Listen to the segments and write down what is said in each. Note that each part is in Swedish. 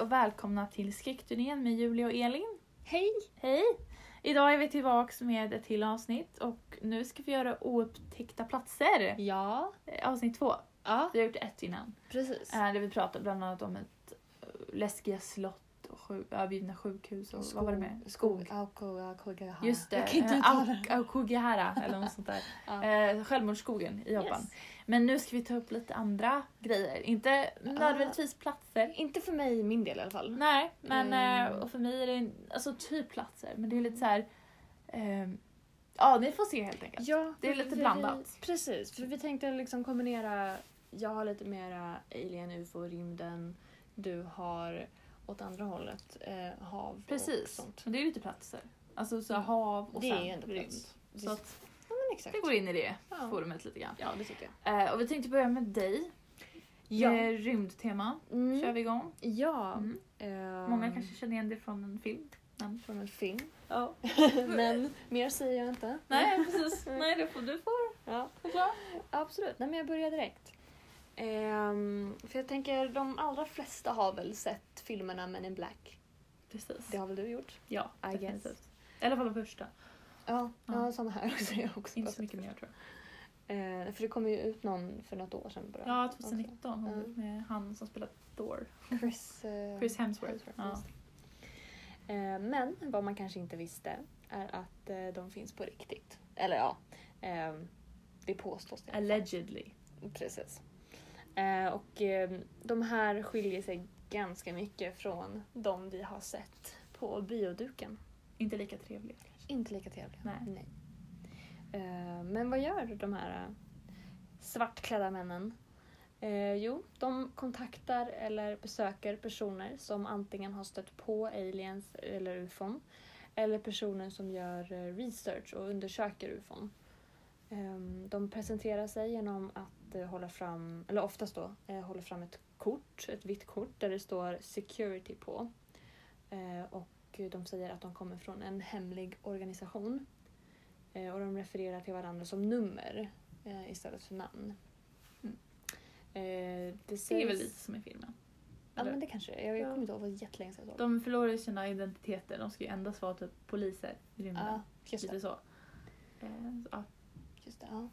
Hej och välkomna till Skräckturnén med Julia och Elin. Hej! Hej! Idag är vi tillbaks med ett till avsnitt och nu ska vi göra oupptäckta platser. Ja, Eh, Avsnitt två. ja Vi har gjort ett innan. precis. Eh, Där vi pratade bland annat om ett eh, läskiga slott och sju, övergivna sjukhus och vad var det mer? Skog. Aokogahara. Just det, Jag kan inte eh, uttala Aok- det. Aokigahara eller något sånt där. Ja. Eh, självmordsskogen i Japan. Yes. Men nu ska vi ta upp lite andra grejer. Inte nödvändigtvis platser. Inte för mig i min del i alla fall. Nej, men Mm. eh, och för mig är det alltså typ platser. Men det är lite så här. ehm, ja, ni får se helt enkelt. Ja, Det är lite vi- blandat. Precis, för vi tänkte liksom kombinera, jag har lite mera alien, ufo, rymden, du har åt andra hållet eh, hav och Precis. sånt. Men det är lite platser. Alltså så Mm. hav och Det är sen rymd. Så att exakt. det går in i det Ja. forumet lite grann. Ja det tycker jag. Eh, och vi tänkte börja med dig. Med rymdtema. Mm. Kör vi igång. Ja. Mm. ehm, Många kanske känner igen det från en film. Men... Från en film. Ja. men mer säger jag inte. Nej, precis. Nej, det får, du får Ja. förklara. Absolut, nej men jag börjar direkt. Ehm, för jag tänker, de allra flesta har väl sett filmerna Men in Black. Precis. Det har väl du gjort? Ja, I guess. definitivt. I alla fall de första. Ja, Ja. ja. samma här också. Jag också Inte så mycket mer tror jag. Ehm, för det kom ju ut någon för något år sedan bara. Ja, 2019 Ja. med han som spelar Thor. Chris, eh, Chris Hemsworth. Hemsworth, Ja. Ehm, men vad man kanske inte visste är att eh, de finns på riktigt. Eller ja, ehm, det påstås det. Allegedly. Precis. Eh, och eh, de här skiljer sig ganska mycket från de vi har sett på bioduken. Inte lika trevliga. Inte lika trevliga. Nej. Eh, men vad gör de här eh, svartklädda männen? Eh, jo, de kontaktar eller besöker personer som antingen har stött på aliens eller ufon eller personer som gör research och undersöker ufon. Ehm, De presenterar sig genom att hålla fram, eller oftast då, hålla fram ett kort, ett vitt kort där det står security på. Och de säger att de kommer från en hemlig organisation. Eh, Och de refererar till varandra som nummer eh, istället för namn. Mm. Eh, Det, Det är sägs... väl lite som i filmen. Ja eller? men det kanske det är. Jag, jag Ja. kommer inte ihåg, det var jättelänge sedan jag såg De förlorar ju sina identiteter. De ska ju endast vara typ poliser i rymden. Ja, just lite det. så. Eh, så, ja. Just det ja.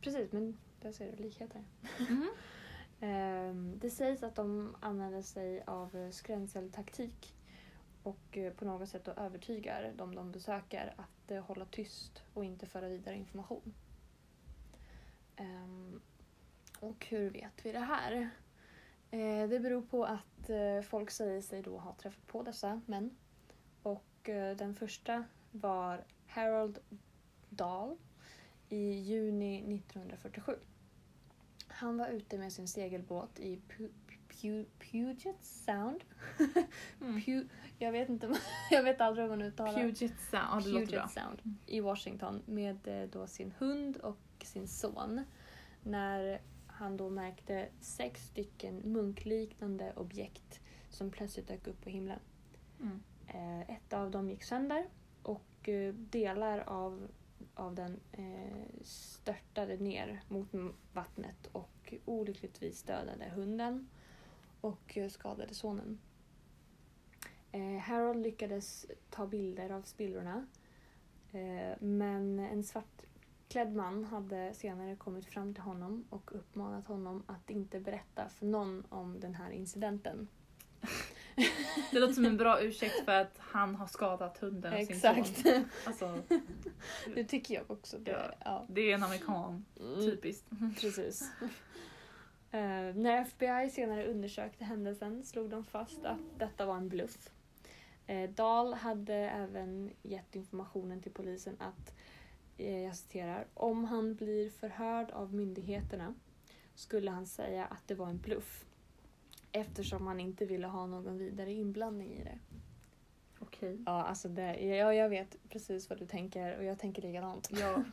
Precis, men där ser du likheter. Mhm. Ehm, Det sägs att de använder sig av skrämseltaktik och eh, på något sätt då övertygar de de besöker att eh, hålla tyst och inte föra vidare information. Ehm, och hur vet vi det här? Eh, det beror på att folk säger sig då ha träffat på dessa män. Och den första var Harold Dahl i juni 1947. Han var ute med sin segelbåt i Pu- Pu- Puget Sound. Mm. Pu- jag vet inte, jag vet aldrig hur man uttalar Puget Sound. Ja, Puget. Sound i Washington med eh, då sin hund och sin son. När han då märkte sex stycken munkliknande objekt som plötsligt dök upp på himlen. Mm. Eh, Ett av dem gick sönder och eh, delar av, av den störtade ner mot vattnet och olyckligtvis dödade hunden och eh, skadade sonen. Eh, Harold lyckades ta bilder av spillrorna eh, men en svartklädd man hade senare kommit fram till honom och uppmanat honom att inte berätta för någon om den här incidenten. Det låter som en bra ursäkt för att han har skadat hunden och sin Exakt. son. Alltså, Det tycker jag också. Det, Ja. ja. det är en amerikan. Mm, Typiskt. Precis. Eh, när FBI senare undersökte händelsen slog de fast att detta var en bluff. Uh, Dahl hade även gett informationen till polisen att, eh, jag citerar, om han blir förhörd av myndigheterna skulle han säga att det var en bluff eftersom han inte ville ha någon vidare inblandning i det. Okej. Ja, alltså det, ja, jag vet precis vad du tänker och jag tänker likadant. Ja.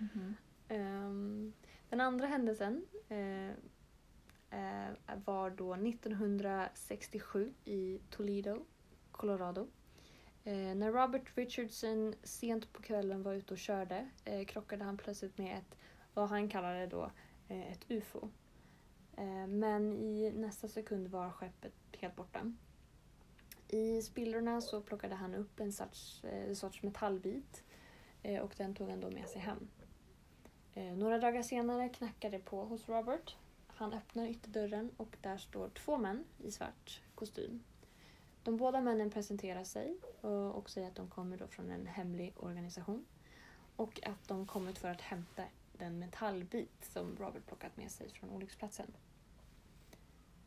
Mhm. Ehm, den andra händelsen eh, eh var då 1967 i Toledo, Colorado. Eh, när Robert Richardson sent på kvällen var ute och körde eh, krockade han plötsligt med ett, vad han kallade då, eh, ett UFO. Eh, men i nästa sekund var skeppet helt borta. I spillrorna så plockade han upp en sorts, eh, sorts metallbit eh, och den tog han då med sig hem. Eh, några dagar senare knackar det på hos Robert. Han öppnar ytterdörren och där står två män i svart kostym. De båda männen presenterar sig och, och säger att de kommer då från en hemlig organisation och att de kommit för att hämta den metallbit som Robert plockat med sig från olycksplatsen.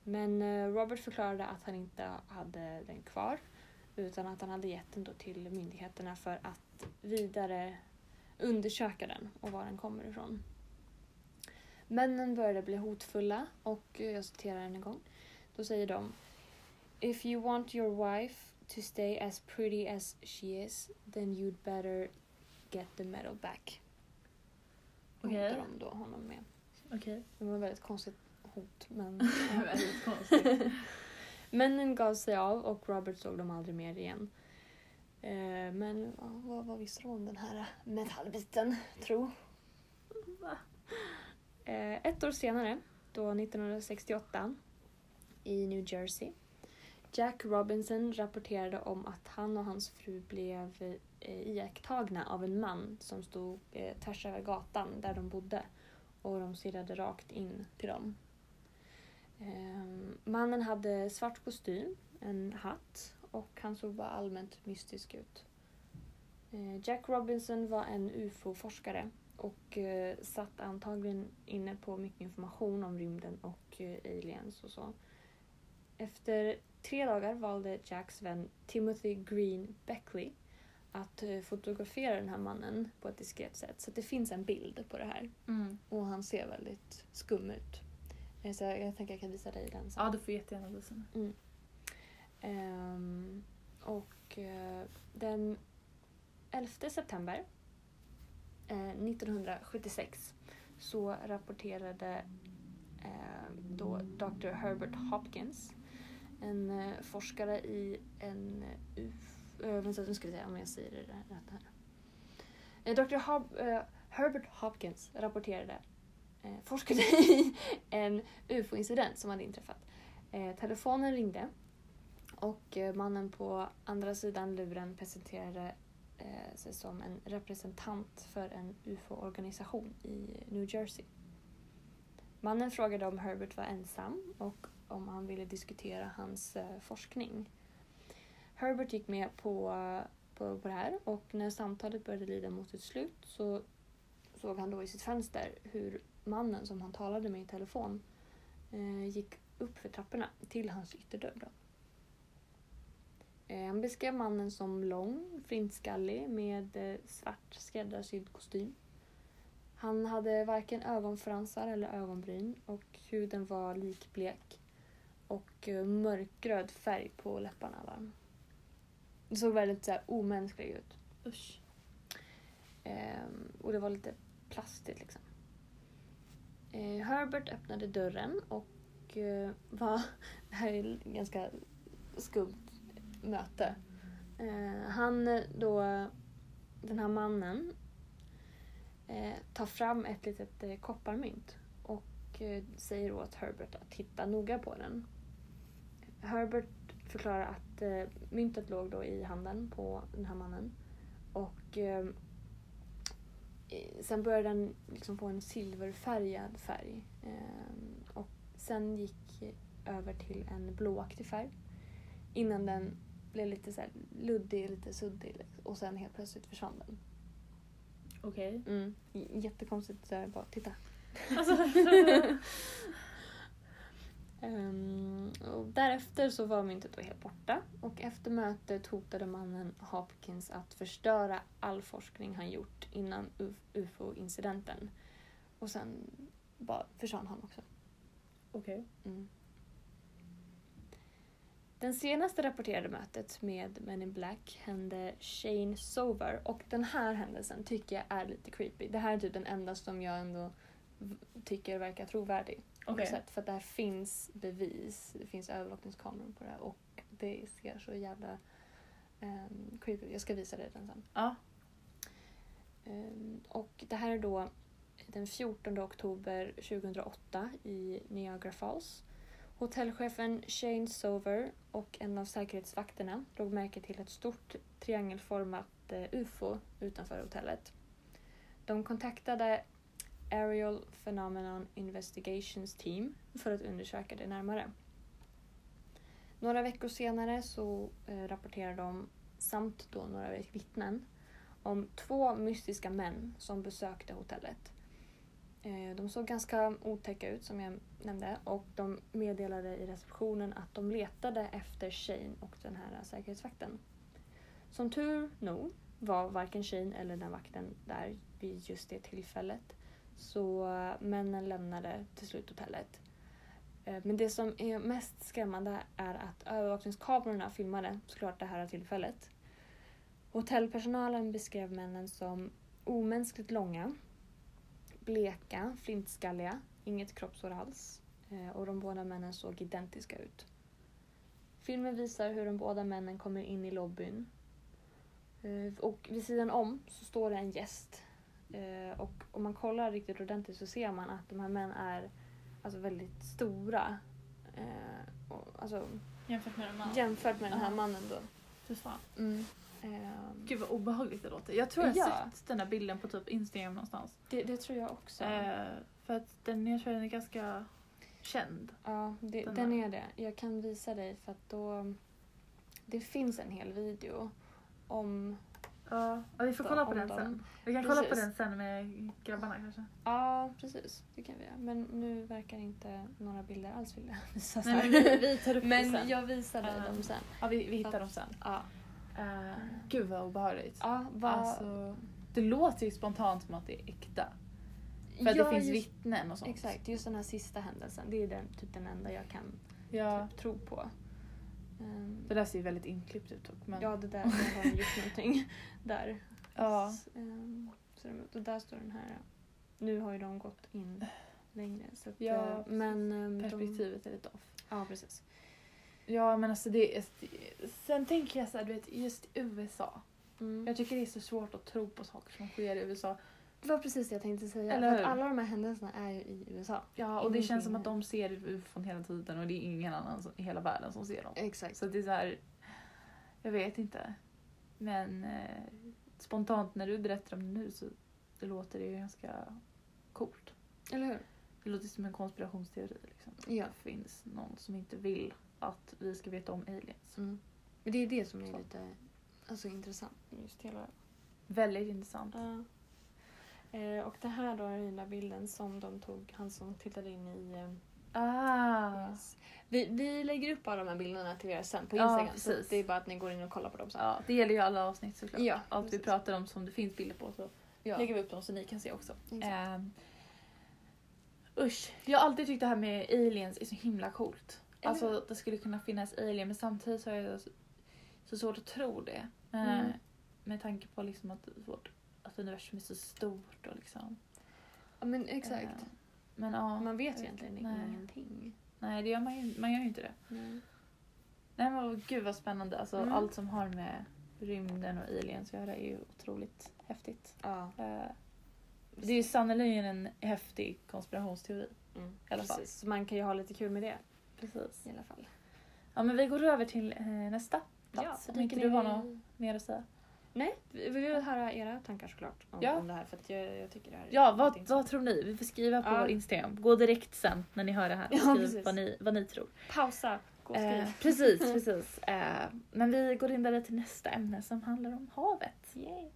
Men eh, Robert förklarade att han inte hade den kvar utan att han hade gett den då till myndigheterna för att vidare undersöka den och var den kommer ifrån. Männen började bli hotfulla och eh, jag citerar en gång. Då säger de If you want your wife to stay as pretty as she is then you'd better get the medal back. Okej. Hotar de då honom med. Okej. Det var ett väldigt konstigt hot men Väldigt konstigt. Männen gav sig av och Robert såg dem aldrig mer igen. Eh, men ja, vad, vad visste de om den här metallbiten, tro? Eh, ett år senare, då 1968, i New Jersey. Jack Robinson rapporterade om att han och hans fru blev eh, iakttagna av en man som stod eh, tvärs över gatan där de bodde och de stirrade rakt in till dem. Eh, mannen hade svart kostym, en hatt och han såg bara allmänt mystisk ut. Eh, Jack Robinson var en ufo-forskare och eh, satt antagligen inne på mycket information om rymden och eh, aliens och så. Efter tre dagar valde Jacks vän Timothy Green Beckley att fotografera den här mannen på ett diskret sätt. Så det finns en bild på det här. Mm. Och han ser väldigt skum ut. Så jag, jag tänker jag kan visa dig den sen. Ja, du får jättegärna visa mig. Um, och uh, den 11 september eh, uh, 1976 så rapporterade uh, då Dr. Herbert Hopkins, en eh, forskare i en ufo... Uh, vänta, nu ska vi se om jag säger det rätt här. Dr. Hob, Herbert Hopkins rapporterade, forskade i en UFO-incident som hade inträffat. Telefonen ringde och eh, mannen på andra sidan luren presenterade eh, sig som en representant för en UFO-organisation i New Jersey. Mannen frågade om Herbert var ensam och om han ville diskutera hans eh, forskning. Herbert gick med på, på, på det här och när samtalet började lida mot sitt slut så såg han då i sitt fönster hur mannen som han talade med i telefon eh, gick upp för trapporna till hans ytterdörr. Då. Eh, Han beskrev mannen som lång, flintskallig med eh, svart skräddarsydd kostym. Han hade varken ögonfransar eller ögonbryn och huden var likblek och eh, mörkröd färg på läpparna. Va? Det såg väldigt så här, omänsklig ut. Usch. Ehm, och det var lite plastigt liksom. Eh, Herbert öppnade dörren och eh, var... Det här är ganska skumt möte. Eh, han eh, då, den här mannen, eh, tar fram ett litet eh, kopparmynt och eh, säger åt Herbert att titta noga på den. Herbert förklarar att eh, myntet låg då i handen på den här mannen och ehm, eh, sen började den liksom få en silverfärgad färg eh, och sen gick över till en blåaktig färg innan den blev lite så här luddig, lite suddig liksom. och sen helt plötsligt försvann den. Okej. Mm. J- Jättekonstigt, så här, bara titta. Alltså, Ehm, och därefter så var myntet då helt borta och efter mötet hotade mannen Hopkins att förstöra all forskning han gjort innan ufo-incidenten. Och sen bara försvann han också. Okej. Mm. Den senaste rapporterade mötet med Men in Black hände Shane Sover och den här händelsen tycker jag är lite creepy. Det här är typ den enda som jag ändå tycker verkar trovärdig. sätt, För att det här finns bevis, det finns övervakningskameror på det här och det ser så jävla um, creepy. Jag ska visa dig den sen. Ja. Ehm, och det här är då den 14 oktober 2008 i Niagara Falls. Hotellchefen Shane Sover och en av säkerhetsvakterna drog märke till ett stort triangelformat eh, UFO utanför hotellet. De kontaktade Aerial Phenomenon Investigations Team för att undersöka det närmare. Några veckor senare så eh, rapporterar de, samt då några vittnen, om två mystiska män som besökte hotellet. Eh, de såg ganska otäcka ut som jag nämnde och de meddelade i receptionen att de letade efter Shane och den här säkerhetsvakten. Som tur nog var varken Shane eller den vakten där vid just det tillfället. Så eh, männen lämnade till slut hotellet. Eh, men det som är mest skrämmande är att övervakningskamerorna filmade såklart det här tillfället. Hotellpersonalen beskrev männen som omänskligt långa, bleka, flintskalliga, inget kroppshår alls eh, och de båda männen såg identiska ut. Filmen visar hur de båda männen kommer in i lobbyn Eh, och vid sidan om så står det en gäst. Eh, Och om man kollar riktigt ordentligt så ser man att de här männen är alltså väldigt stora. Eh, och, alltså, Jämfört med den andra. jämfört med den här mannen då. Fy fan. Mm. Ehm, Gud vad obehagligt det låter. Jag tror jag Ja. sett den där bilden på typ Instagram någonstans. det, det tror jag också. Eh, för att den, jag tror den är ganska känd. ja, det, den den är det. Jag kan visa dig för att då... Det finns en hel video om... Ja, vi får Då, kolla på den dem. sen. Vi kan kolla på Precis. den sen med grabbarna kanske. Ja, precis. Det kan vi göra. Men nu verkar inte några bilder alls vilja visas Nej, men vi, vi tar upp det Men sen. jag visar dig Ja. dem sen. Ja, vi, vi hittar dem sen. Ja. Uh, gud vad obehagligt. Ja, vad... Alltså, det låter ju spontant som att det är äkta. För att Ja, det finns just- vittnen och sånt. Exakt, just den här sista händelsen. Det är den, typ den enda jag kan Ja, typ, tro på. Ehm, det där ser ju väldigt inklippt ut dock. Men, Ja, det där har gjort någonting där. ja. Ehm, så det- och där står den här. Nu har ju de gått in längre. Så att, Ja, eh, men de, perspektivet är lite off. Ja, precis. Ja men alltså det är... Sen tänker jag så här, du vet just USA. Mm. Jag tycker det är så svårt att tro på saker som sker i USA. Det var precis det jag tänkte säga. Eller för hur? att alla de här händelserna är ju i USA. Ja och det känns som Ingenting att de ser ufon hela tiden och det är ingen annan som- i hela världen som ser dem. Exakt. Så det är så här, jag vet inte. Men eh, spontant när du berättar om det nu så det låter det ju ganska coolt. Eller hur? Det låter som en konspirationsteori. Liksom. Ja. Det finns någon som inte vill att vi ska veta om aliens. Mm. Men det är det som är Så. lite alltså, intressant. Just hela Väldigt intressant. Ja. Eh, och det här då är den där bilden som de tog, han som tittade in i... Eh, Ah! yes. vi, vi lägger upp alla de här bilderna till er sen på Ja, Instagram. så precis. det är bara att ni går in och kollar på dem sen. Ja, det gäller ju alla avsnitt såklart. Ja, Allt vi precis. pratar om som det finns bilder på så Ja. lägger vi upp dem så ni kan se också. Ehm, usch, jag har alltid tyckt det här med aliens är så himla coolt. Alltså att det skulle kunna finnas alien men samtidigt så är det så, så svårt att tro det. Eh, Mm. Med tanke på liksom att, vårt, att universum är så stort och liksom. Ja, men exakt. eh, men ja. Man vet jag egentligen. Nej. ingenting. Nej, det gör man, ju, man gör ju inte det. Nej. Nej men gud vad spännande. Alltså Mm. allt som har med rymden och aliens att göra är ju otroligt häftigt. Ja. Eh, Det är ju sannerligen en häftig konspirationsteori. Mm. I alla fall. Precis. Så man kan ju ha lite kul med det Precis. i alla fall. Ja men vi går över till eh, nästa plats. om inte du har något mer att säga. Nej, vi vi vill höra era tankar såklart om, Ja. om det här för att jag, jag tycker det här är Ja, vad, vad tror ni? Vi får skriva på Ja. vår Instagram. Gå direkt sen när ni hör det här. Ja, Skriv vad ni, vad ni tror. Pausa, gå och skriv. Eh, precis, precis. Eh, men vi går vidare till nästa ämne som handlar om havet. Yay.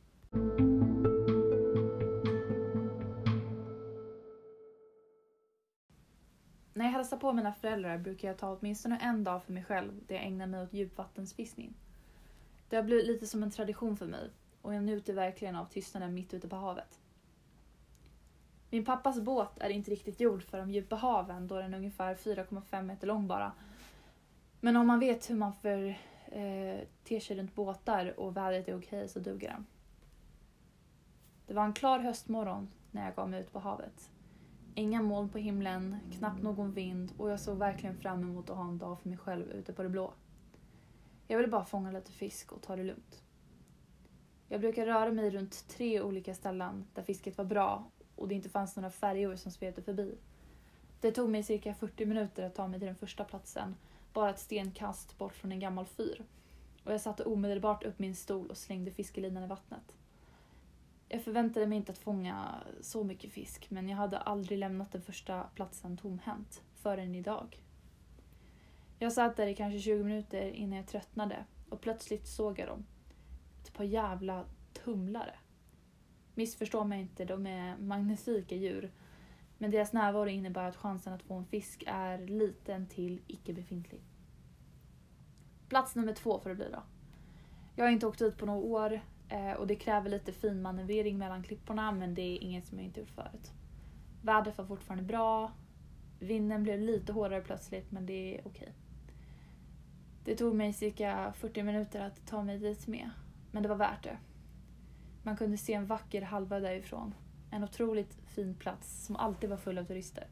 När jag hälsar på mina föräldrar brukar jag ta åtminstone en dag för mig själv där jag ägnar mig åt djupvattensfiskning. Det har blivit lite som en tradition för mig och jag njuter verkligen av tystnaden mitt ute på havet. Min pappas båt är inte riktigt gjord för de djupa haven då den är ungefär 4,5 meter lång bara. Men om man vet hur man för, eh, ter sig runt båtar och vädret är okej så duger den. Det var en klar höstmorgon när jag gav mig ut på havet. Inga moln på himlen, knappt någon vind och jag såg verkligen fram emot att ha en dag för mig själv ute på det blå. Jag ville bara fånga lite fisk och ta det lugnt. Jag brukar röra mig runt tre olika ställen där fisket var bra och det inte fanns några färjor som svepte förbi. Det tog mig cirka 40 minuter att ta mig till den första platsen, bara ett stenkast bort från en gammal fyr. Och jag satte omedelbart upp min stol och slängde fiskelinan i vattnet. Jag förväntade mig inte att fånga så mycket fisk, men jag hade aldrig lämnat den första platsen tomhänt förrän idag. Jag satt där i kanske 20 minuter innan jag tröttnade och plötsligt såg jag dem. Ett par jävla tumlare. Missförstå mig inte, de är magnifika djur. Men deras närvaro innebär att chansen att få en fisk är liten till icke befintlig. Plats nummer två får det bli då. Jag har inte åkt dit på några år Eh, och det kräver lite finmanövrering mellan klipporna men det är inget som jag inte gjort förut. Vädret var fortfarande bra. Vinden blev lite hårdare plötsligt men det är okej. Det tog mig cirka 40 minuter att ta mig dit med, men det var värt det. Man kunde se en vacker halva därifrån. En otroligt fin plats som alltid var full av turister.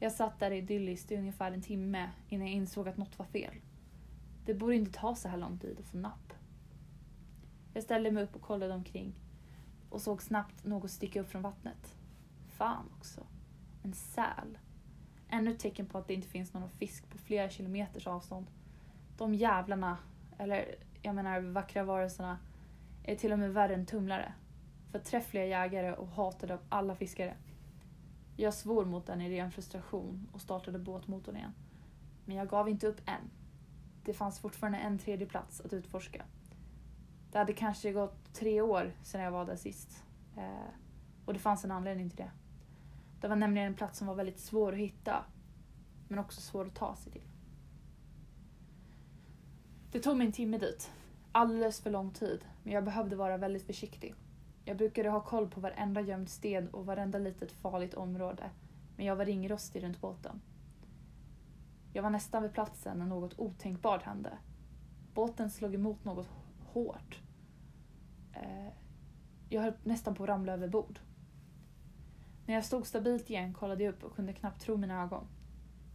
Jag satt där idylliskt i ungefär en timme innan jag insåg att något var fel. Det borde inte ta så här lång tid att få napp. Jag ställde mig upp och kollade omkring och såg snabbt något sticka upp från vattnet. Fan också. En säl. Ännu ett tecken på att det inte finns någon fisk på flera kilometers avstånd. De jävlarna, eller jag menar vackra varelserna, är till och med värre än tumlare. Förträffliga jägare och hatade av alla fiskare. Jag svor mot den i ren frustration och startade båtmotorn igen. Men jag gav inte upp än. Det fanns fortfarande en tredje plats att utforska. Det hade kanske gått tre år sedan jag var där sist. Eh, och det fanns en anledning till det. Det var nämligen en plats som var väldigt svår att hitta. Men också svår att ta sig till. Det tog mig en timme dit. Alldeles för lång tid, men jag behövde vara väldigt försiktig. Jag brukade ha koll på varenda gömd sten och varenda litet farligt område, men jag var ringrostig runt båten. Jag var nästan vid platsen när något otänkbart hände. Båten slog emot något hårt. Eh, jag höll nästan på att ramla över bord. När jag stod stabilt igen kollade jag upp och kunde knappt tro mina ögon.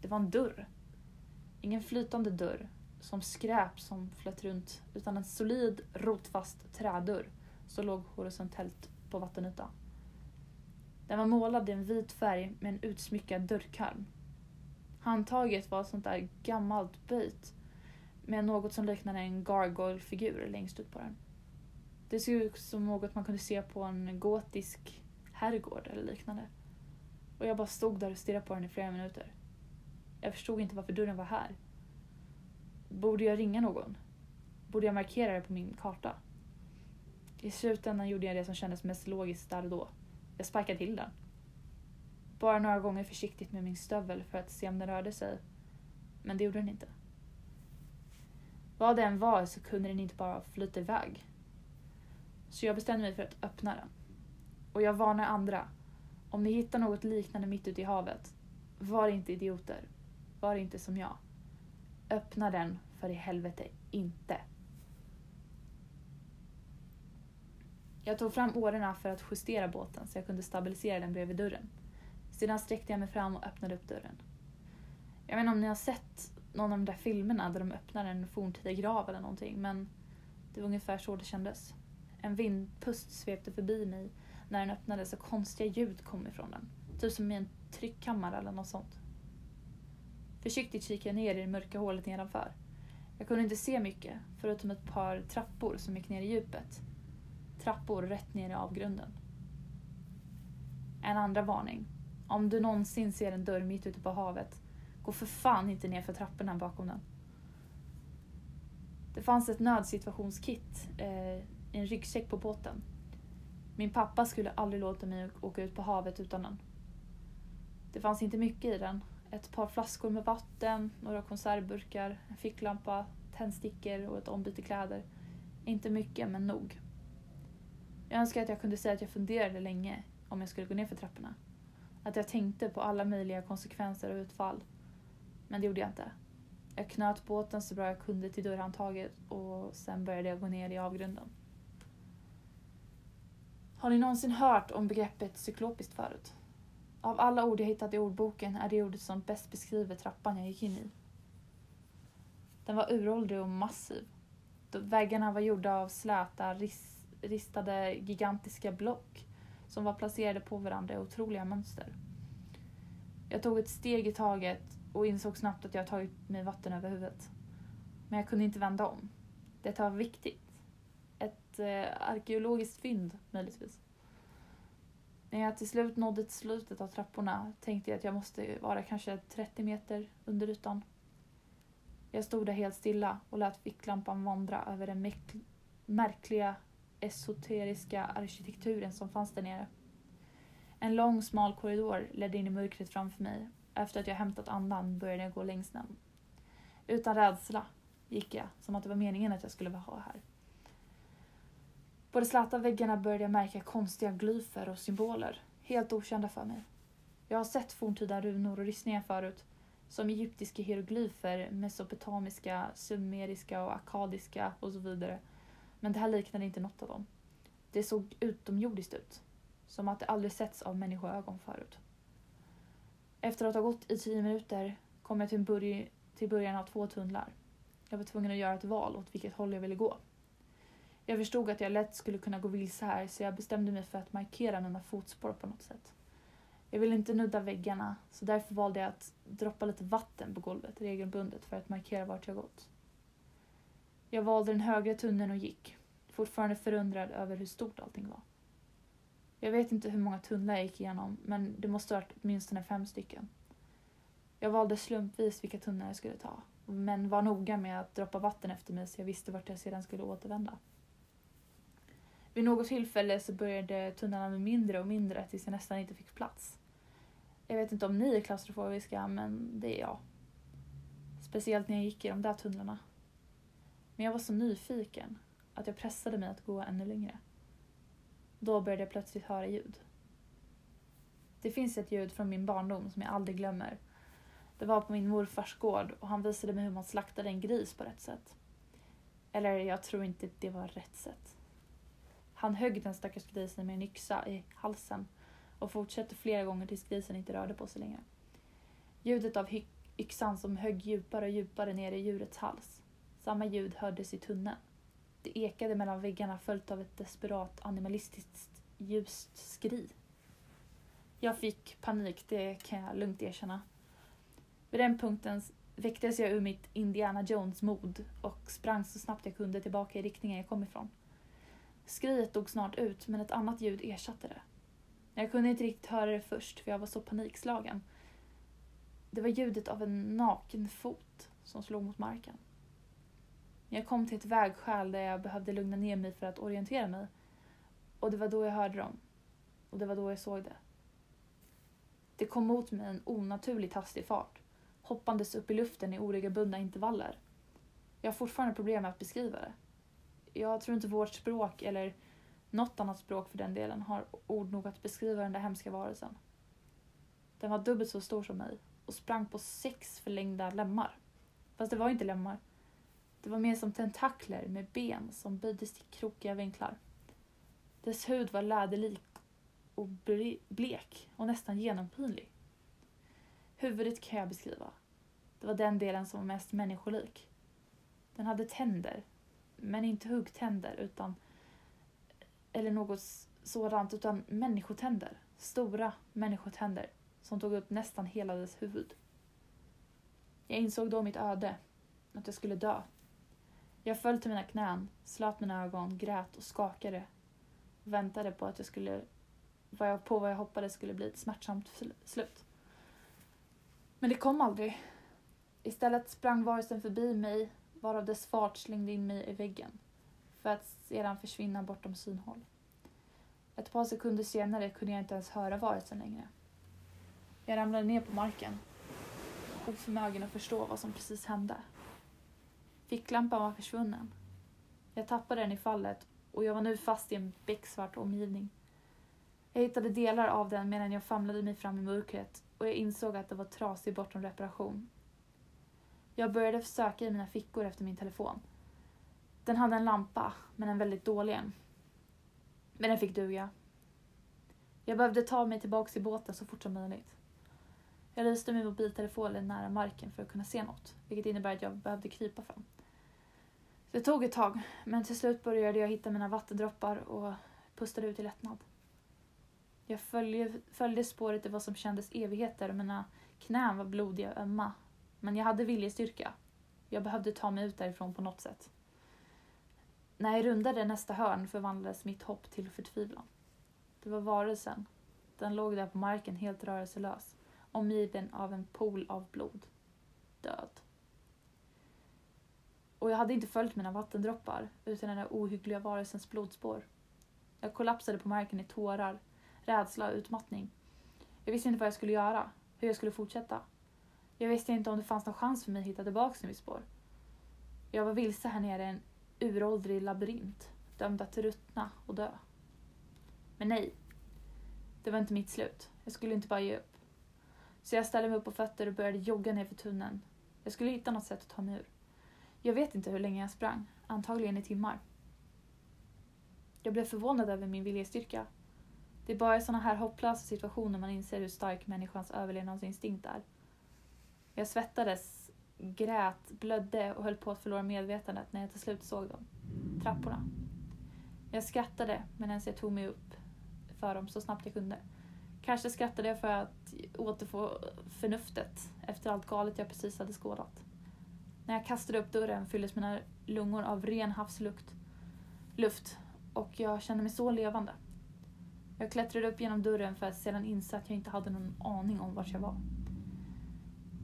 Det var en dörr. Ingen flytande dörr, som skräp som flöt runt utan en solid rotfast trädörr som låg horisontellt på vattenytan. Den var målad i en vit färg med en utsmyckad dörrkarm. Handtaget var ett sånt där gammalt böjt med något som liknade en gargoyle-figur längst ut på den. Det såg ut som något man kunde se på en gotisk herrgård eller liknande. Och jag bara stod där och stirrade på den i flera minuter. Jag förstod inte varför dörren var här. Borde jag ringa någon? Borde jag markera det på min karta? I slutändan gjorde jag det som kändes mest logiskt där och då. Jag sparkade till den. Bara några gånger försiktigt med min stövel för att se om den rörde sig. Men det gjorde den inte. Vad det än var så kunde den inte bara flyta iväg. Så jag bestämde mig för att öppna den. Och jag varnar andra. Om ni hittar något liknande mitt ute i havet, var inte idioter. Var inte som jag. Öppna den för i helvete inte. Jag tog fram årorna för att justera båten så jag kunde stabilisera den bredvid dörren. Sedan sträckte jag mig fram och öppnade upp dörren. Jag vet inte om ni har sett någon av de där filmerna där de öppnar en forntida grav eller någonting men det var ungefär så det kändes. En vindpust svepte förbi mig när den öppnades och konstiga ljud kom ifrån den. Typ som i en tryckkammare eller något sånt. Försiktigt kikade jag ner i det mörka hålet nedanför. Jag kunde inte se mycket, förutom ett par trappor som gick ner i djupet. Trappor rätt ner i avgrunden. En andra varning. Om du någonsin ser en dörr mitt ute på havet, gå för fan inte ner för trapporna bakom den. Det fanns ett nödsituationskit eh, en ryggsäck på båten. Min pappa skulle aldrig låta mig åka ut på havet utan den. Det fanns inte mycket i den ett par flaskor med vatten, några konservburkar, en ficklampa, tändstickor och ett ombyte kläder. Inte mycket, men nog. Jag önskar att jag kunde säga att jag funderade länge om jag skulle gå ner för trapporna. Att jag tänkte på alla möjliga konsekvenser och utfall. Men det gjorde jag inte. Jag knöt båten så bra jag kunde till dörrhandtaget och sen började jag gå ner i avgrunden. Har ni någonsin hört om begreppet cyklopiskt förut? Av alla ord jag hittat i ordboken är det ordet som bäst beskriver trappan jag gick in i. Den var uråldrig och massiv. Väggarna var gjorda av släta, ristade gigantiska block som var placerade på varandra i otroliga mönster. Jag tog ett steg i taget och insåg snabbt att jag tagit mig vatten över huvudet. Men jag kunde inte vända om. Detta var viktigt. Ett eh, arkeologiskt fynd, möjligtvis. När jag till slut nådde till slutet av trapporna tänkte jag att jag måste vara kanske 30 meter under ytan. Jag stod där helt stilla och lät ficklampan vandra över den märkliga esoteriska arkitekturen som fanns där nere. En lång smal korridor ledde in i mörkret framför mig. Efter att jag hämtat andan började jag gå längs den. Utan rädsla gick jag, som att det var meningen att jag skulle vara här. På de släta väggarna började jag märka konstiga glyfer och symboler, helt okända för mig. Jag har sett forntida runor och ristningar förut, som egyptiska hieroglyfer, mesopotamiska, sumeriska och akkadiska och så vidare. Men det här liknade inte något av dem. Det såg utomjordiskt ut, som att det aldrig setts av människoögon förut. Efter att ha gått i tio minuter kom jag till, börj- till början av två tunnlar. Jag var tvungen att göra ett val åt vilket håll jag ville gå. Jag förstod att jag lätt skulle kunna gå vilse här så jag bestämde mig för att markera mina fotspår på något sätt. Jag ville inte nudda väggarna så därför valde jag att droppa lite vatten på golvet regelbundet för att markera vart jag gått. Jag valde den högra tunneln och gick, fortfarande förundrad över hur stort allting var. Jag vet inte hur många tunnlar jag gick igenom men det måste ha varit åtminstone fem stycken. Jag valde slumpvis vilka tunnlar jag skulle ta men var noga med att droppa vatten efter mig så jag visste vart jag sedan skulle återvända. Vid något tillfälle så började tunnlarna bli mindre och mindre tills jag nästan inte fick plats. Jag vet inte om ni är klaustrofobiska, men det är jag. Speciellt när jag gick i de där tunnlarna. Men jag var så nyfiken att jag pressade mig att gå ännu längre. Då började jag plötsligt höra ljud. Det finns ett ljud från min barndom som jag aldrig glömmer. Det var på min morfars gård och han visade mig hur man slaktade en gris på rätt sätt. Eller jag tror inte det var rätt sätt. Han högg den stackars grisen med en yxa i halsen och fortsatte flera gånger tills grisen inte rörde på sig längre. Ljudet av yxan som högg djupare och djupare ner i djurets hals. Samma ljud hördes i tunneln. Det ekade mellan väggarna följt av ett desperat animalistiskt ljust skri. Jag fick panik, det kan jag lugnt erkänna. Vid den punkten väcktes jag ur mitt Indiana Jones-mod och sprang så snabbt jag kunde tillbaka i riktningen jag kom ifrån. Skriet dog snart ut, men ett annat ljud ersatte det. Jag kunde inte riktigt höra det först, för jag var så panikslagen. Det var ljudet av en naken fot som slog mot marken. Jag kom till ett vägskäl där jag behövde lugna ner mig för att orientera mig. Och det var då jag hörde dem. Och det var då jag såg det. Det kom mot mig en onaturligt hastig fart, hoppandes upp i luften i oregelbundna intervaller. Jag har fortfarande problem med att beskriva det. Jag tror inte vårt språk, eller något annat språk för den delen, har ord nog att beskriva den där hemska varelsen. Den var dubbelt så stor som mig och sprang på sex förlängda lemmar. Fast det var inte lemmar. Det var mer som tentakler med ben som böjdes till krokiga vinklar. Dess hud var läderlik och blek och nästan genompinlig. Huvudet kan jag beskriva. Det var den delen som var mest människolik. Den hade tänder, men inte huggtänder utan eller något sådant, utan människotänder. Stora människotänder som tog upp nästan hela dess huvud. Jag insåg då mitt öde, att jag skulle dö. Jag föll till mina knän, slöt mina ögon, grät och skakade och väntade på att jag skulle vad jag, på vad jag hoppades skulle bli ett smärtsamt slut. Men det kom aldrig. Istället sprang varelsen förbi mig varav dess fart slängde in mig i väggen för att sedan försvinna bortom synhåll. Ett par sekunder senare kunde jag inte ens höra varelsen längre. Jag ramlade ner på marken, oförmögen att förstå vad som precis hände. Ficklampan var försvunnen. Jag tappade den i fallet och jag var nu fast i en becksvart omgivning. Jag hittade delar av den medan jag famlade mig fram i mörkret och jag insåg att det var trasig bortom reparation. Jag började söka i mina fickor efter min telefon. Den hade en lampa, men en väldigt dålig en. Men den fick duga. Jag behövde ta mig tillbaka till båten så fort som möjligt. Jag lyste min mobiltelefon nära marken för att kunna se något, vilket innebär att jag behövde krypa fram. Det tog ett tag, men till slut började jag hitta mina vattendroppar och pustade ut i lättnad. Jag följde, följde spåret i vad som kändes evigheter och mina Knän var blodiga och ömma. Men jag hade viljestyrka. Jag behövde ta mig ut därifrån på något sätt. När jag rundade nästa hörn förvandlades mitt hopp till förtvivlan. Det var varelsen. Den låg där på marken helt rörelselös, omgiven av en pool av blod. Död. Och jag hade inte följt mina vattendroppar, utan den där ohyggliga varelsens blodspår. Jag kollapsade på marken i tårar, rädsla och utmattning. Jag visste inte vad jag skulle göra, hur jag skulle fortsätta. Jag visste inte om det fanns någon chans för mig att hitta tillbaka till mitt spår. Jag var vilse här nere i en uråldrig labyrint, dömd att ruttna och dö. Men nej, det var inte mitt slut. Jag skulle inte bara ge upp. Så jag ställde mig upp på fötter och började jogga ner för tunneln. Jag skulle hitta något sätt att ta mig ur. Jag vet inte hur länge jag sprang, antagligen i timmar. Jag blev förvånad över min viljestyrka. Det är bara i sådana här hopplösa situationer man inser hur stark människans överlevnadsinstinkt är. Jag svettades, grät, blödde och höll på att förlora medvetandet när jag till slut såg dem. Trapporna. Jag skrattade medan jag tog mig upp för dem så snabbt jag kunde. Kanske skrattade jag för att återfå förnuftet efter allt galet jag precis hade skådat. När jag kastade upp dörren fylldes mina lungor av ren havslukt luft och jag kände mig så levande. Jag klättrade upp genom dörren för att sedan inse att jag inte hade någon aning om vart jag var.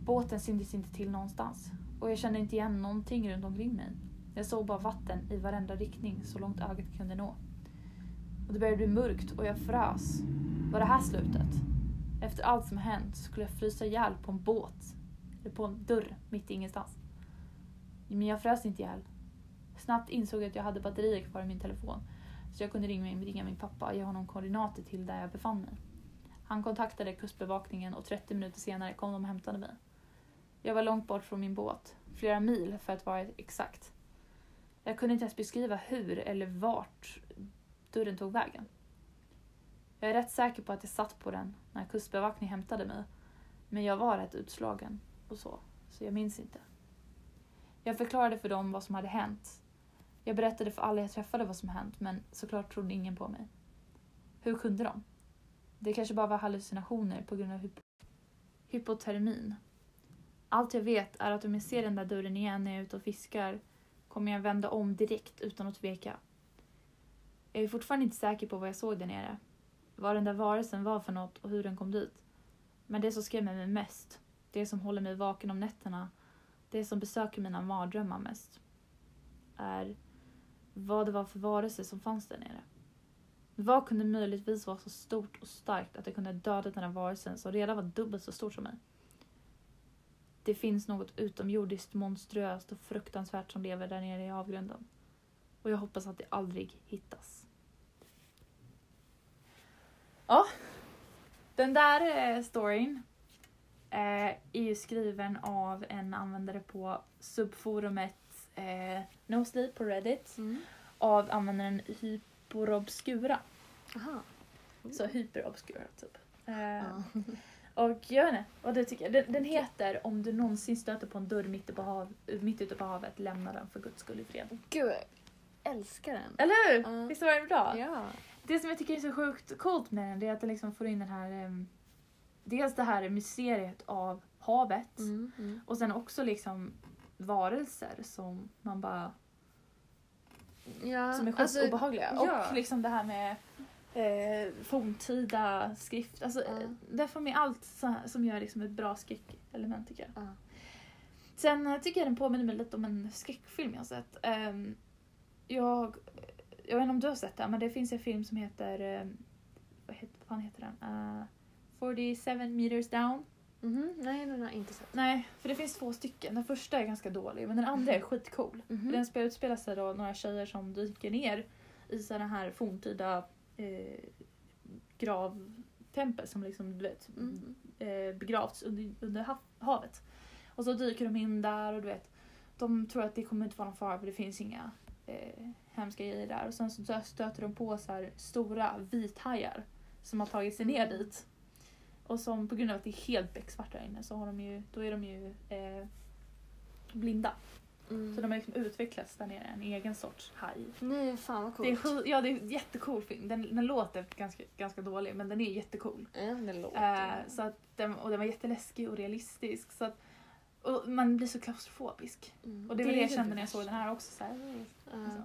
Båten syntes inte till någonstans och jag kände inte igen någonting runt omkring mig. Jag såg bara vatten i varenda riktning så långt ögat kunde nå. Och det började bli mörkt och jag frös. Var det här slutet? Efter allt som hänt skulle jag frysa ihjäl på en båt. Eller på en dörr mitt i ingenstans. Men jag frös inte ihjäl. Snabbt insåg jag att jag hade batterier kvar i min telefon. Så jag kunde ringa, ringa min pappa och ge honom koordinater till där jag befann mig. Han kontaktade kustbevakningen och 30 minuter senare kom de och hämtade mig. Jag var långt bort från min båt, flera mil för att vara exakt. Jag kunde inte ens beskriva hur eller vart dörren tog vägen. Jag är rätt säker på att jag satt på den när kustbevakningen hämtade mig. Men jag var rätt utslagen och så, så jag minns inte. Jag förklarade för dem vad som hade hänt. Jag berättade för alla jag träffade vad som hänt, men såklart trodde ingen på mig. Hur kunde de? Det kanske bara var hallucinationer på grund av hypotermin. Allt jag vet är att om jag ser den där dörren igen när jag är ute och fiskar kommer jag vända om direkt utan att tveka. Jag är fortfarande inte säker på vad jag såg där nere. Vad den där varelsen var för något och hur den kom dit. Men det som skrämmer mig mest, det som håller mig vaken om nätterna, det som besöker mina mardrömmar mest, är vad det var för varelse som fanns där nere. Vad kunde möjligtvis vara så stort och starkt att det kunde döda den här varelsen som redan var dubbelt så stor som mig? Det finns något utomjordiskt monstruöst och fruktansvärt som lever där nere i avgrunden. Och jag hoppas att det aldrig hittas. Ja, den där eh, storyn eh, är ju skriven av en användare på subforumet eh, No Sleep på Reddit Mm. av användaren Hyporobscura. Aha. Så hyperobscura typ. Eh, Ja. Och jag vet inte, vad du tycker. Den, den heter Om du någonsin stöter på en dörr mitt, på hav, mitt ute på havet, lämna den för guds skull i fred. Gud, jag älskar den. Eller hur? Ja. Visst var den bra? Ja. Det som jag tycker är så sjukt coolt med den det är att den liksom får in den här... em, dels det här mysteriet av havet Mm, mm. och sen också liksom varelser som man bara... ja Som är sjukt alltså, obehagliga. ja. Och liksom det här med eh, forntida skrift. Alltså, eh, Där får med allt så, som gör liksom ett bra skräckelement tycker jag. Ja. Sen eh, tycker jag den påminner mig lite om en skräckfilm jag har sett. Ehm, jag, jag vet inte om du har sett den, men det finns en film som heter... ehm, vad, heter, fan heter den? Uh, 47 meters down. Mhm, Nej, den har jag inte sett. Nej, för det finns två stycken. Den första är ganska dålig, men den andra är skitcool. Mhm. Den spelar utspelar sig då några tjejer som dyker ner i sådana här forntida eh, gravtempel som liksom, du vet, Mm. eh, begravts under, under hav, havet. Och så dyker de in där och du vet, de tror att det kommer inte vara någon fara för det finns inga eh, hemska grejer där. Och sen så stöter de på så här stora vithajar som har tagit sig ner Mm. dit. Och som på grund av att det är helt becksvart där inne så har de ju, då är de ju eh, blinda. Mm. Så de har liksom utvecklats där nere, en egen sorts haj. Nej, fan vad Det är, coolt. ja, det är en jättecool film. Den, den låter ganska, ganska dålig men den är jättecool. Ja, det låter. Eh, så att den, och den var jätteläskig och realistisk. Så att, och man blir så klaustrofobisk. Mm. Och det var det jag kände när jag såg den här också. Så här, Ja. så.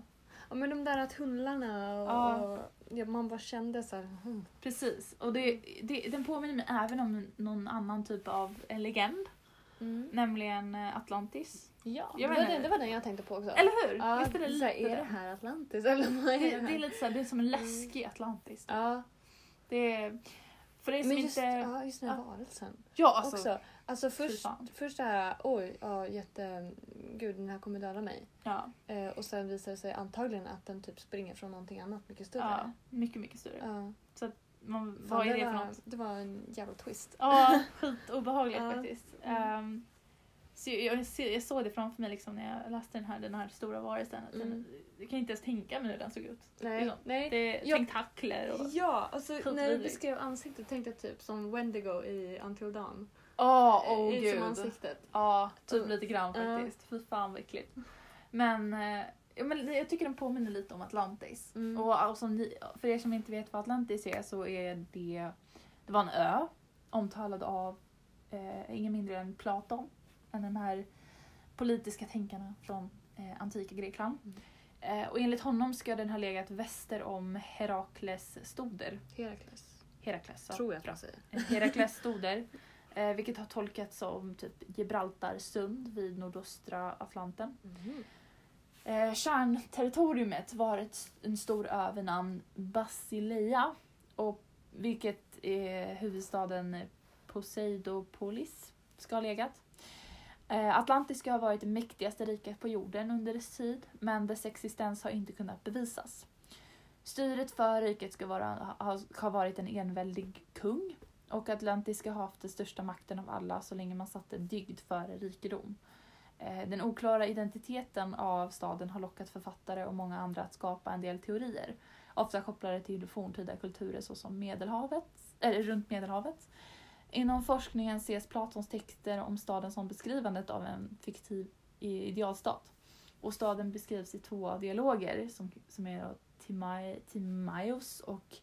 Ja, men de där tunnlarna och, Ja. och ja, man bara kände så här, hmm. Precis. Och det, det, den påminner mig även om någon annan typ av en legend. Nämligen eh, Atlantis. Ja, det var, den, det var den jag tänkte på också. Eller hur? Ja, Visst är det så lite här, är det här Atlantis eller vad är Det, det här? det är lite så här, det är som en läskig Atlantis. Ja, Det är, för det är som men just, inte... ja, just den här ja. varelsen. ja, alltså. också. Alltså först, först det här, oj, ja jätte, gud den här kommer döda mig. Ja, Eh, och sen visar det sig antagligen att den typ springer från någonting annat mycket större. ja, mycket, mycket större. Ja. Man, Fan, vad är det var, för något? Det var en jävla twist. Ja, skitobehagligt Ja. faktiskt. Ehm, så jag, jag, jag såg det framför mig liksom när jag läste den här, den här stora varelsen. Den, Mm. jag kan inte ens tänka mig hur den såg ut. Nej, Liksom. nej. Det är Jag- tentakler och... Ja, alltså när du beskrev ansiktet tänkte jag typ som Wendigo i Until Dawn. Åh, åh I- gud. Som ansiktet. Ja, typ Mm. lite grann Ja. faktiskt. Fy fan vad äckligt. Men, eh, ja, men jag tycker den påminner lite om Atlantis. Mm. Och, och som ni, för er som inte vet vad Atlantis är så är det, det var en ö omtalad av eh, ingen mindre än Platon. En av de här politiska tänkarna från eh, antika Grekland. Mm. Eh, och enligt honom ska den ha legat väster om Herakles stoder. Herakles. Herakles, ja. Tror jag att man säger. Herakles stoder. Eh, vilket har tolkats som typ Gibraltar sund vid nordöstra Atlanten. Mhm. Eh, kärnterritoriumet var ett, en stor ö vid namn Basileia. Och vilket är huvudstaden Poseidopolis ska ha legat. Eh, har varit det mäktigaste riket på jorden under dess tid, men dess existens har inte kunnat bevisas. Styret för riket ska, vara, ha, ha varit en enväldig kung och Atlantiska har haft den största makten av alla så länge man satte dygd före rikedom. Eh, den oklara identiteten av staden har lockat författare och många andra att skapa en del teorier. Ofta kopplade till forntida kulturer såsom Medelhavet, eller runt Medelhavet. Inom forskningen ses Platons texter om staden som beskrivandet av en fiktiv idealstat. Och staden beskrivs i två dialoger som, som är Timai, Timaios och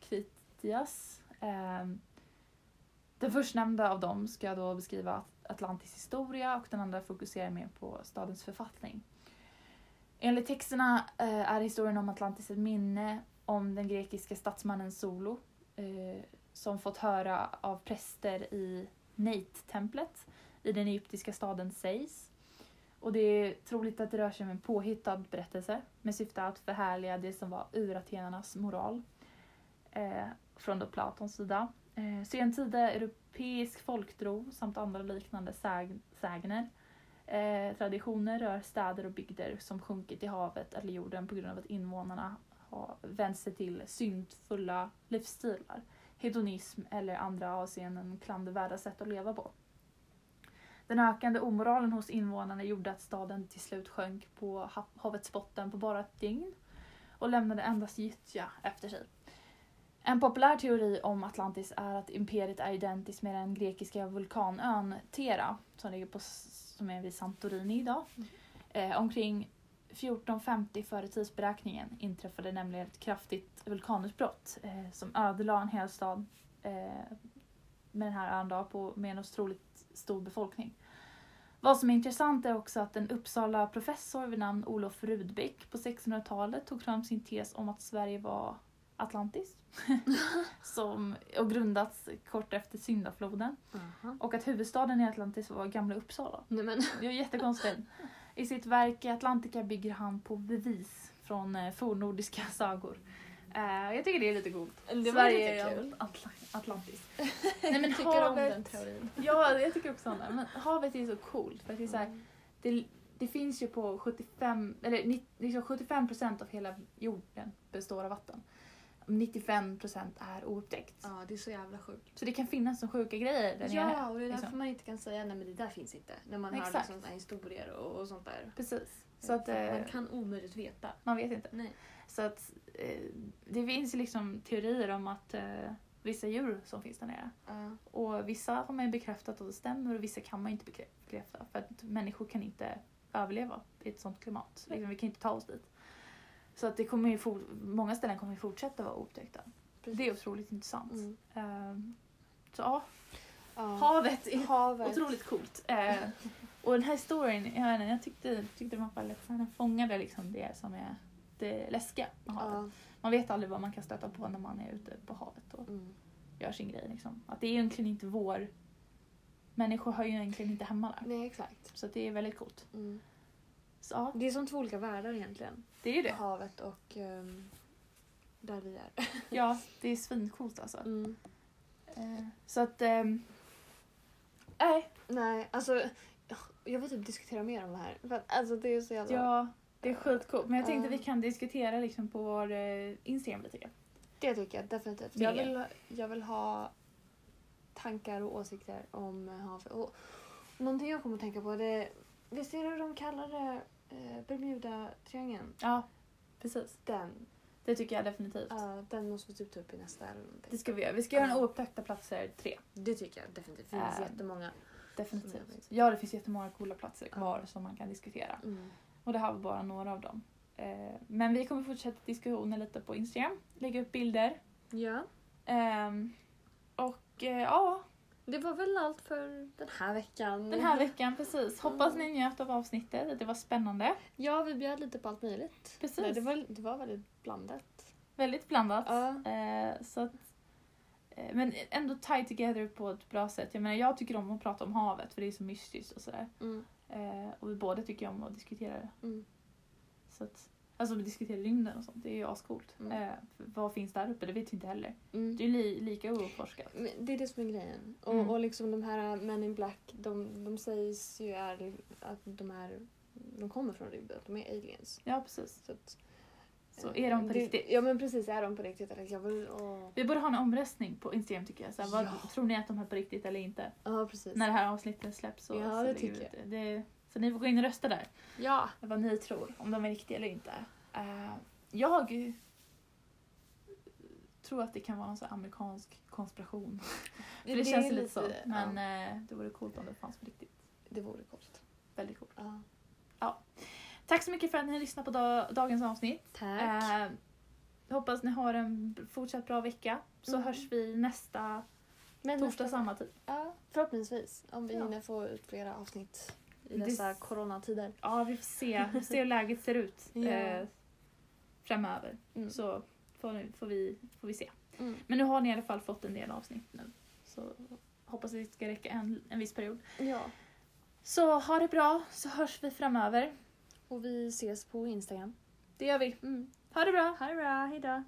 Kvitias. Ehm, den förstnämnda av dem ska då beskriva att Atlantis historia och den andra fokuserar mer på stadens författning. Enligt texterna eh, är historien om Atlantis ett minne om den grekiska statsmannen Solo eh, som fått höra av präster i Neit-templet i den egyptiska staden Seis. Och det är troligt att det rör sig om en påhittad berättelse med syfte att förhärliga det som var uratenarnas moral eh, från då Platons sida. Eh, sentida europeisk folktro samt andra liknande säg- sägner eh, traditioner rör städer och bygder som sjunkit i havet eller jorden på grund av att invånarna har vänt sig till syndfulla livsstilar, hedonism eller andra avseenden klandervärda sätt att leva på. Den ökande omoralen hos invånarna gjorde att staden till slut sjönk på havets botten på bara ett dygn och lämnade endast gyttja efter sig. En populär teori om Atlantis är att imperiet är identiskt med den grekiska vulkanön Thera som ligger på, som är vid Santorini idag. Eh, omkring 1450 före tidsberäkningen inträffade nämligen ett kraftigt vulkanutbrott eh, som ödelade en hel stad eh, med den här ön då, på, med en otroligt stor befolkning. Vad som är intressant är också att en Uppsala professor vid namn Olof Rudbeck på 1600-talet tog fram sin tes om att Sverige var Atlantis. som, och grundats kort efter syndafloden. Aha. Och att huvudstaden i Atlantis var Gamla Uppsala. Nej men. Det är jättekonstigt. I sitt verk Atlantica bygger han på bevis från eh, fornnordiska sagor. Eh, jag tycker det är lite coolt. Det var Sverige är kul. Atla- Atlantis. Nej, men tycker om havet- den teorin. Ja, jag tycker också om det. Men havet är så coolt. För att det, är så här, det, det finns ju på 75, eller liksom 75 procent av hela jorden består av vatten. 95 procent är oupptäckt. Ja, det är så jävla sjukt. Så det kan finnas så sjuka grejer där nere. Ja, och det är därför liksom. man inte kan säga nej men det där finns inte. När man hör Exakt. liksom, såna här historier och, och sånt där. Precis. Så att, För eh, Man kan omöjligt veta. man vet inte. Nej. Så att eh, det finns ju liksom teorier om att eh, vissa djur som finns där nere. Ja. Och vissa har man ju bekräftat att det stämmer och vissa kan man inte bekrä- bekräfta. För att människor kan inte överleva i ett sånt klimat. Liksom, vi kan inte ta oss dit. Så att det kommer ju for, många ställen kommer ju fortsätta vara oupptäckta. Det är otroligt intressant. Mm. Ehm, så ja, Ja. havet är Havet. otroligt coolt. Eh, och den här historien, jag, inte, jag tyckte, tyckte den fångade liksom det som är det läskiga med havet. Man vet aldrig vad man kan stöta på när man är ute på havet och Mm. gör sin grej. Liksom. Att det är egentligen inte vår... Människor hör ju egentligen inte hemma där. Nej, exakt. Så det är väldigt coolt. Mm. Så Det är som två olika världar egentligen. Det är ju det. Havet och ehm, där vi är. Ja, det är svincoolt alltså. Mm. Eh, så att... ehm, Nej, Nej, alltså jag vill typ diskutera mer om det här. För att, alltså det är så jävla... ja, det är skitcoolt. Men jag tänkte vi kan diskutera liksom på vår eh, Instagram lite grann. Det tycker jag definitivt. Jag vill, jag vill ha tankar och åsikter om havet. Och någonting jag kommer att tänka på det är, visst är det de kallar det eh, Bermuda-triangeln? Ja, precis. Den, Det tycker jag definitivt. ja, den måste vi typ ta upp i nästa. Det ska vi göra. Vi ska göra en oupptäckta platser tre. Det tycker jag definitivt. Det finns Äh, jättemånga. Definitivt. Ja, det finns jättemånga coola platser kvar som man kan diskutera. Mm. Och det här var bara några av dem. Eh, men vi kommer fortsätta diskussionen lite på Instagram. Lägga upp bilder. Ja, Ehm, och eh, ja, det var väl allt för den här veckan. den här veckan precis. Hoppas ni njöt av avsnittet. Det var spännande. Ja, vi bjöd lite på allt möjligt. Precis. Nej, det, var, det var väldigt blandat. Väldigt blandat. Ja. Eh, så att, eh, men ändå tie together på ett bra sätt. Jag menar, jag tycker om att prata om havet för det är så mystiskt och sådär. Mm. Eh, och vi båda tycker om att diskutera det. Mm. Så att, alltså vi diskuterar rymden och sånt, det är ju ascoolt. Mm. Eh, vad finns där uppe? Det vet vi inte heller. Mm. Det är li, lika outforskat. Men Det är det som är grejen. Och, Mm. och liksom de här Men in Black, de, de sägs ju är att de är de kommer från rymden, de är aliens. Ja, precis. Så, att, Så är de på det, riktigt? Ja men precis, är de på riktigt? Eller jag vill, åh. Vi borde ha en omröstning på Instagram tycker jag. Vad, Ja. Tror ni att de är på riktigt eller inte? Ja precis. När det här avsnittet släpps. Så, Ja, så det tycker ut det. Det. Så ni får gå in och rösta där. Ja. Vad ni tror, om de är riktiga eller inte. Eh, jag tror att det kan vara en sån amerikansk konspiration. För det, känns är lite så. Men ja, eh, det vore coolt om det fanns på riktigt. det vore coolt. Väldigt coolt. Ja. Tack så mycket för att ni lyssnade på da- dagens avsnitt. Tack. Eh, hoppas ni har en fortsatt bra vecka. Så Mm. hörs vi nästa men torsdag nästa- samma tid. Ja, förhoppningsvis. Om vi Ja. hinner få ut flera avsnitt i Det- dessa coronatider. Ja, vi får se, vi får se hur läget ser ut Ja. eh, framöver. Mm. Så får, får, vi, får vi se. Mm. Men nu har ni i alla fall fått en del avsnitt nu. Så hoppas det ska räcka en, en viss period. Ja. Så ha det bra så hörs vi framöver. Och vi ses på Instagram. Det gör vi. Mm. Ha det bra! Ha det bra, hejdå!